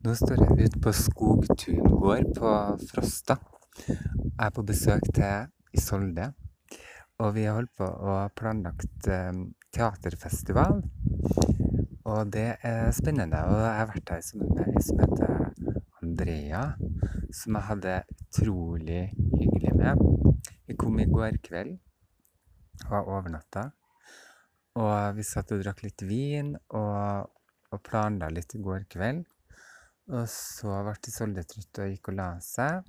Nå står jeg ute på Skog gård på Frosta. Jeg er på besøk til Isolde. Og vi har holdt på og planlagt eh, teaterfestival. Og det er spennende. Og jeg har vært her sammen med ei som heter Andrea, som jeg hadde utrolig hyggelig med. Vi kom i går kveld og var overnatta. Og vi satt og drakk litt vin og, og planla litt i går kveld. Og så ble Isolde trøtt og gikk og la seg.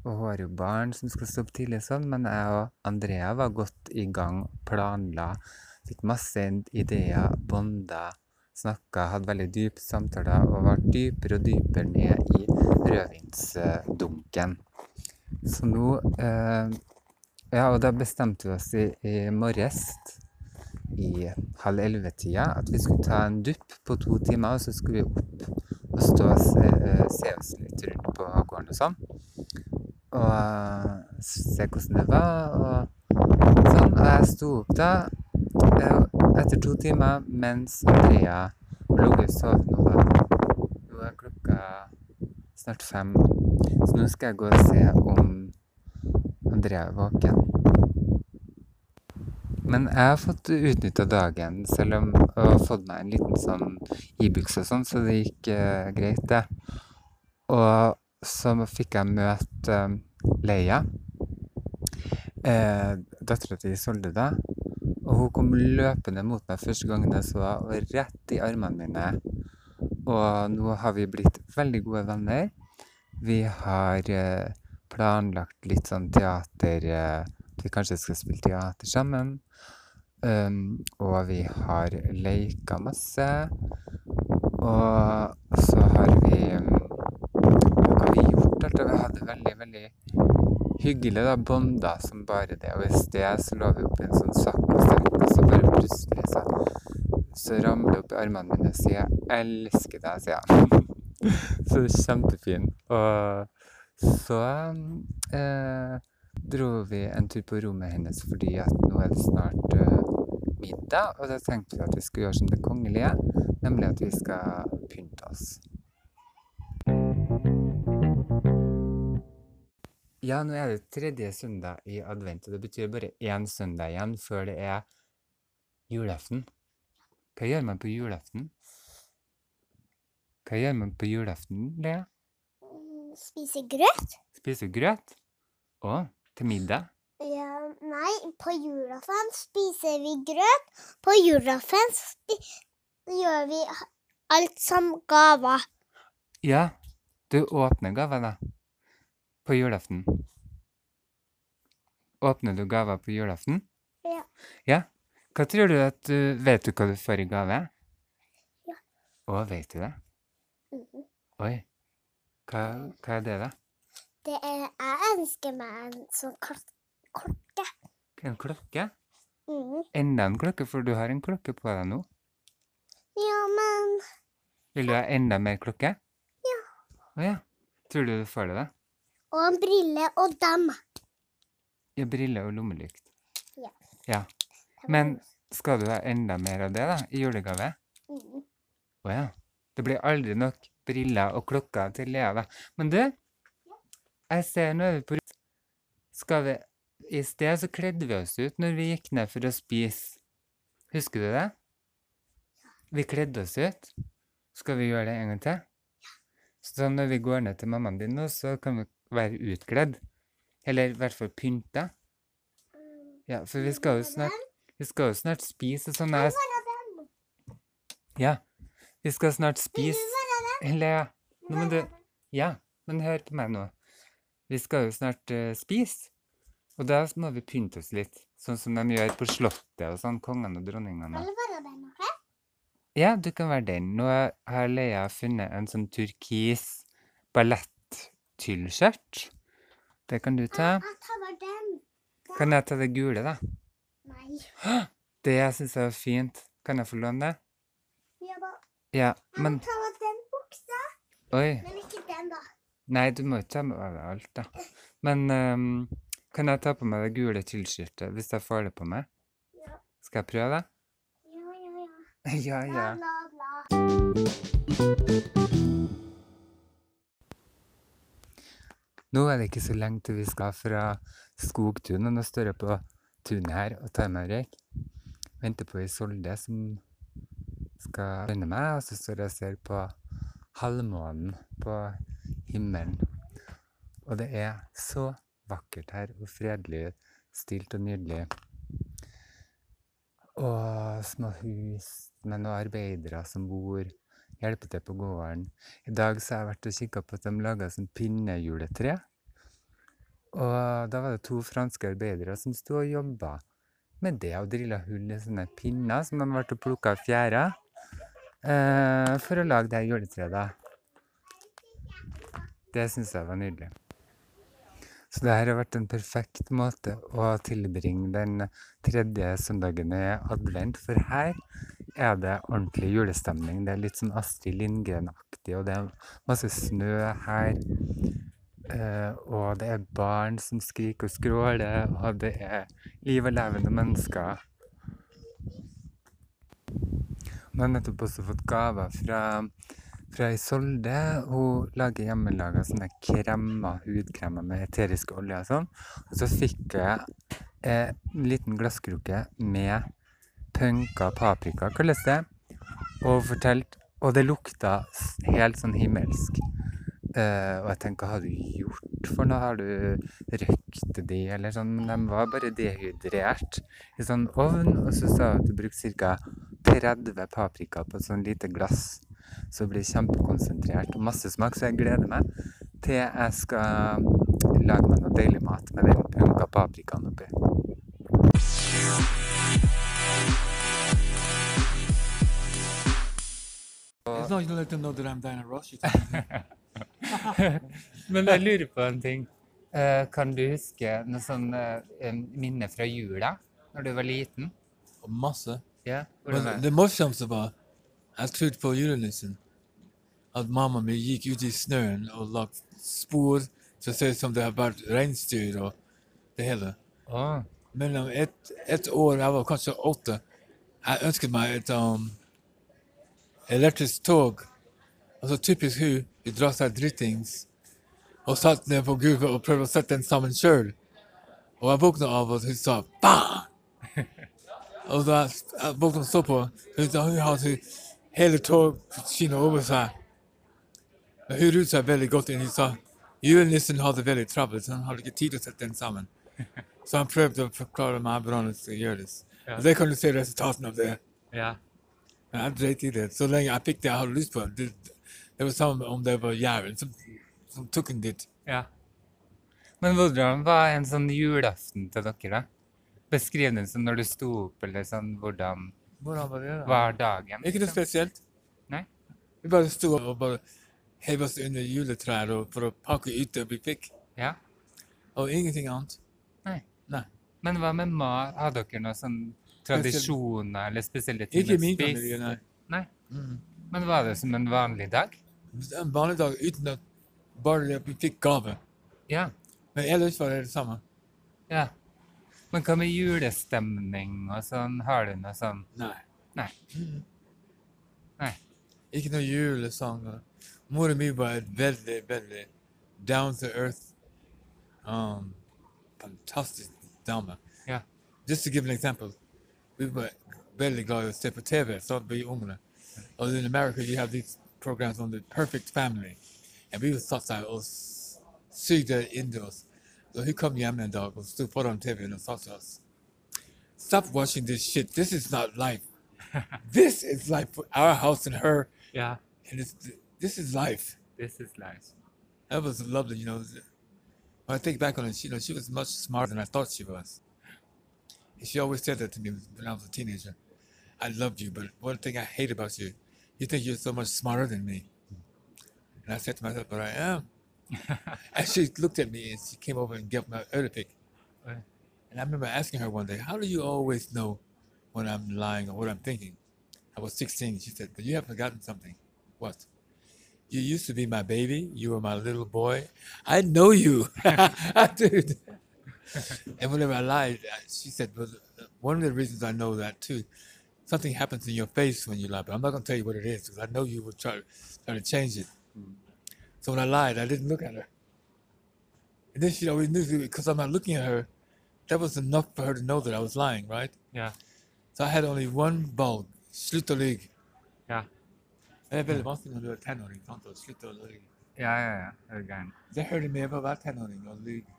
Og hun har jo barn som skal stå opp tidlig, sånn, men jeg og Andrea var godt i gang, planla. Fikk masse ideer, bonda, snakka, hadde veldig dype samtaler og var dypere og dypere ned i rødvinsdunken. Så nå eh, Ja, og da bestemte vi oss i, i morges i halv elleve-tida at vi skulle ta en dupp på to timer, og så skulle vi opp og stå og se, eh, se oss litt rundt på gården og sånn. Og eh, se hvordan det var og sånn. Og jeg sto opp da eh, etter to timer mens Andrea lå og sov nå, da. Nå er klokka snart fem, så nå skal jeg gå og se om Andrea er våken. Men jeg har fått utnytta dagen, selv om jeg har fått meg en liten sånn Ibux og sånn, så det gikk eh, greit, det. Og så fikk jeg møte eh, Leia, eh, dattera til Isolde, da. Og hun kom løpende mot meg første gangen jeg så henne, og rett i armene mine. Og nå har vi blitt veldig gode venner. Vi har eh, planlagt litt sånn teater eh, vi kanskje skal spille teater sammen. Um, og vi har leika masse. Og så har vi Hva har vi gjort? Alt? Vi hadde veldig, veldig hyggelig, da. bonder som bare det. Og i sted så lå vi oppi en sånn sakk og så bare plutselig så, så ramler det opp i armene mine og sier 'jeg elsker deg', sier jeg. så det kjempefint. Og så eh, dro vi en tur på rommet hennes fordi at nå er det snart uh, middag, og da tenkte vi at vi skulle gjøre som det kongelige, nemlig at vi skal pynte oss. Ja, nå er det tredje søndag i advent, og det betyr bare én søndag igjen før det er julaften. Hva gjør man på julaften? Hva gjør man på julaften, Lea? Spise grøt? Spise grøt? Å, til middag? Ja, nei, på julaften spiser vi grøt. På julaften gjør vi alt som gaver. Ja, du åpner gaver, da. På julaften. Åpner du gaver på julaften? Ja. Ja? Hva tror du at du Vet du hva du får i gave? Ja. Å, vet du det? Mhm. Oi. Hva, hva er det, da? Det er, jeg ønsker meg en sånn klok klokke. En klokke? Mm. Enda en klokke, for du har en klokke på deg nå. Ja, men Vil du ha enda mer klokke? Ja. Å ja. Tror du du får det, da? Og en brille og dem. Ja, brille og lommelykt. Ja. Ja. Men skal du ha enda mer av det, da? I julegave? Mm. Å ja. Det blir aldri nok briller og klokker til Lea, da. Men du, jeg ser nå på Skal vi I sted så kledde vi oss ut når vi gikk ned for å spise. Husker du det? Vi kledde oss ut. Skal vi gjøre det en gang til? Så når vi går ned til mammaen din nå, så kan vi være utkledd. Eller i hvert fall pynta. Ja, for vi skal jo snart, vi skal jo snart spise sånn. Jeg Ja, vi skal snart spise. Lea, nå må du Ja, men hør på meg nå. Vi skal jo snart uh, spise, og da må vi pynte oss litt. Sånn som de gjør på Slottet og sånn, kongene og dronningene. Kan du være den, ok? Ja, du kan være den. Nå har Leia funnet en sånn turkis ballettyllskjørt. Det kan du ta. Jeg bare den. Kan jeg ta det gule, da? Nei. Det jeg syns er fint. Kan jeg få låne det? Ja, da. Ja, Jeg men må ta den buksa, Oi. men ikke den, da. Nei, du må ikke ta med deg alt, da. Men um, kan jeg ta på meg det gule tilskiltet hvis jeg får det på meg? Ja. Skal jeg prøve? Ja, ja, ja. Ja, ja. Bla, bla, bla. Nå er det ikke så lenge til vi skal fra skogtun, og nå står jeg på tunet her og tar meg en røyk. Venter på Isolde som skal joine meg, og så står jeg og ser på halvmånen på himmelen. Og det er så vakkert her, og fredelig, stilt og nydelig. Og små hus med noen arbeidere som bor, hjelper til på gården. I dag så har jeg vært og kikka på at de laga sånn pinnejuletre. Og da var det to franske arbeidere som sto og jobba med det, og drilla hull i sånne pinner som de ble plukka av fjæra eh, for å lage det her juletreet. Det syns jeg var nydelig. Så det her har vært en perfekt måte å tilbringe den tredje søndagen i advent, for her er det ordentlig julestemning. Det er litt sånn Astrid Lindgren-aktig, og det er masse snø her. Uh, og det er barn som skriker og skråler, og det er liv og levende mennesker. Vi har nettopp også fått gaver fra, fra Isolde. Hun lager hjemmelaga sånne kremmer, hudkremer med eterisk olje og sånn. Og så fikk jeg eh, en liten glasskrukke med pønka paprika, kalles det. Og fortalte Og det lukta helt sånn himmelsk. Eh, og jeg tenker, hva har du gjort for noe? Har du røkt de, eller sånn? Men de var bare dehydrert i sånn ovn, og så sa hun at du brukte ca. 30 paprika på et sånn lite glass. Så det blir kjempekonsentrert og masse smak, så jeg gleder meg til jeg skal lage meg noe deilig mat med den punka paprikaen oppi. Men jeg lurer på en ting. Eh, kan du huske noe sånn eh, minne fra jula, når du var liten? masse. Ja, Men hvordan var det? det morsomste var jeg trodde på julenissen. At mamma mi gikk ut i snøen og lagt spor som ser ut som det har vært reinsdyr og det hele. Ah. Mellom ett et år, jeg var kanskje åtte, jeg ønsket meg et um, elektrisk tog. Altså typisk hun, hun drar seg drittings og satt ned på gulvet og prøvde å sette den sammen sjøl. Og jeg våkna av at hun sa bang! og da jeg våkna så på, hun, sa hun hadde hele togskinnet over seg. Hun rullet seg veldig godt inn. Sa julenissen hadde veldig travelt, så han hadde ikke tid til å sette den sammen. Så han prøvde å forklare meg hvordan det skal gjøres. Ja. Og det kan du se resultatene av det. ja. Men jeg dreit i det. Så lenge jeg fikk det jeg hadde lyst på. Det, det var samme om det var jævelen som, som tok den dit. ja. Men hvordan var en sånn julaften til dere, da? Beskriv den sånn når du sto opp, eller sånn hvordan Hvordan var det da? var dagen? Ikke noe liksom? spesielt. Nei? Vi bare sto og bare heiv oss under juletrær og- for å pakke ut det vi fikk. Ja. Og ingenting annet. Nei. Nei. Men hva med mat? Har dere noen sånn tradisjoner eller spesielle ting Ikke min familie, nei. Nei. Mm. Men var det som en vanlig dag? En vanlig dag uten at bare vi fikk gave. Ja. Men ellers var det det samme. ja. Men hva med julestemning og sånn? Har du noe sånn? Nei. Nei. Nei. Ikke noe julesanger. Mora mi var veldig, veldig down to earth, um, fantastisk dame. Ja. Just to give an example, we were veldig glad i å se på TV, så vi ungene. Og in America, you have these programs on the perfect family. And vi satt der og sugde inn til oss. Så hun kom hjem en dag og sto foran TV and sa til oss, Stop watching this shit. This is not life. this is life for our house and her. Yeah. And it's, this is life. This is life. That was lovely, you know. When I think back on it, you know, she was much smarter than I thought she was. And she always said that to me when I was a teenager. I love you, but one thing I hate about you, you think you're so much smarter than me. And I said to myself, but I am. and she looked at me and she came over and gave my ear to pick. Right. And I remember asking her one day, how do you always know when I'm lying or what I'm thinking? I was 16. She said, but you have forgotten something. What? You used to be my baby. You were my little boy. I know you. Dude. and whenever I lied, I- she said, well, one of the reasons I know that too, something happens in your face when you lie, but I'm not going to tell you what it is because I know you would try, try to change it. Hmm. So when I lied, I didn't look at her. And then she always knew because I'm not looking at her, that was enough for her to know that I was lying, right? Yeah. So I had only one bulb, slutt å lyge. Ja. Det er veldig vanskelig når du tenåring. sant, å slutte å lyge. Ja, ja, ja. Du gæren. Det hører med på å være tenåring og lyge.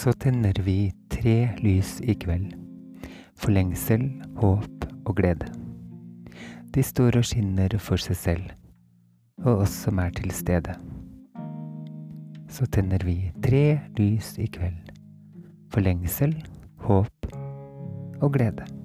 Så tenner vi tre lys i kveld. For lengsel, håp og glede. De står og skinner for seg selv, og oss som er til stede. Så tenner vi tre lys i kveld. For lengsel, håp og glede.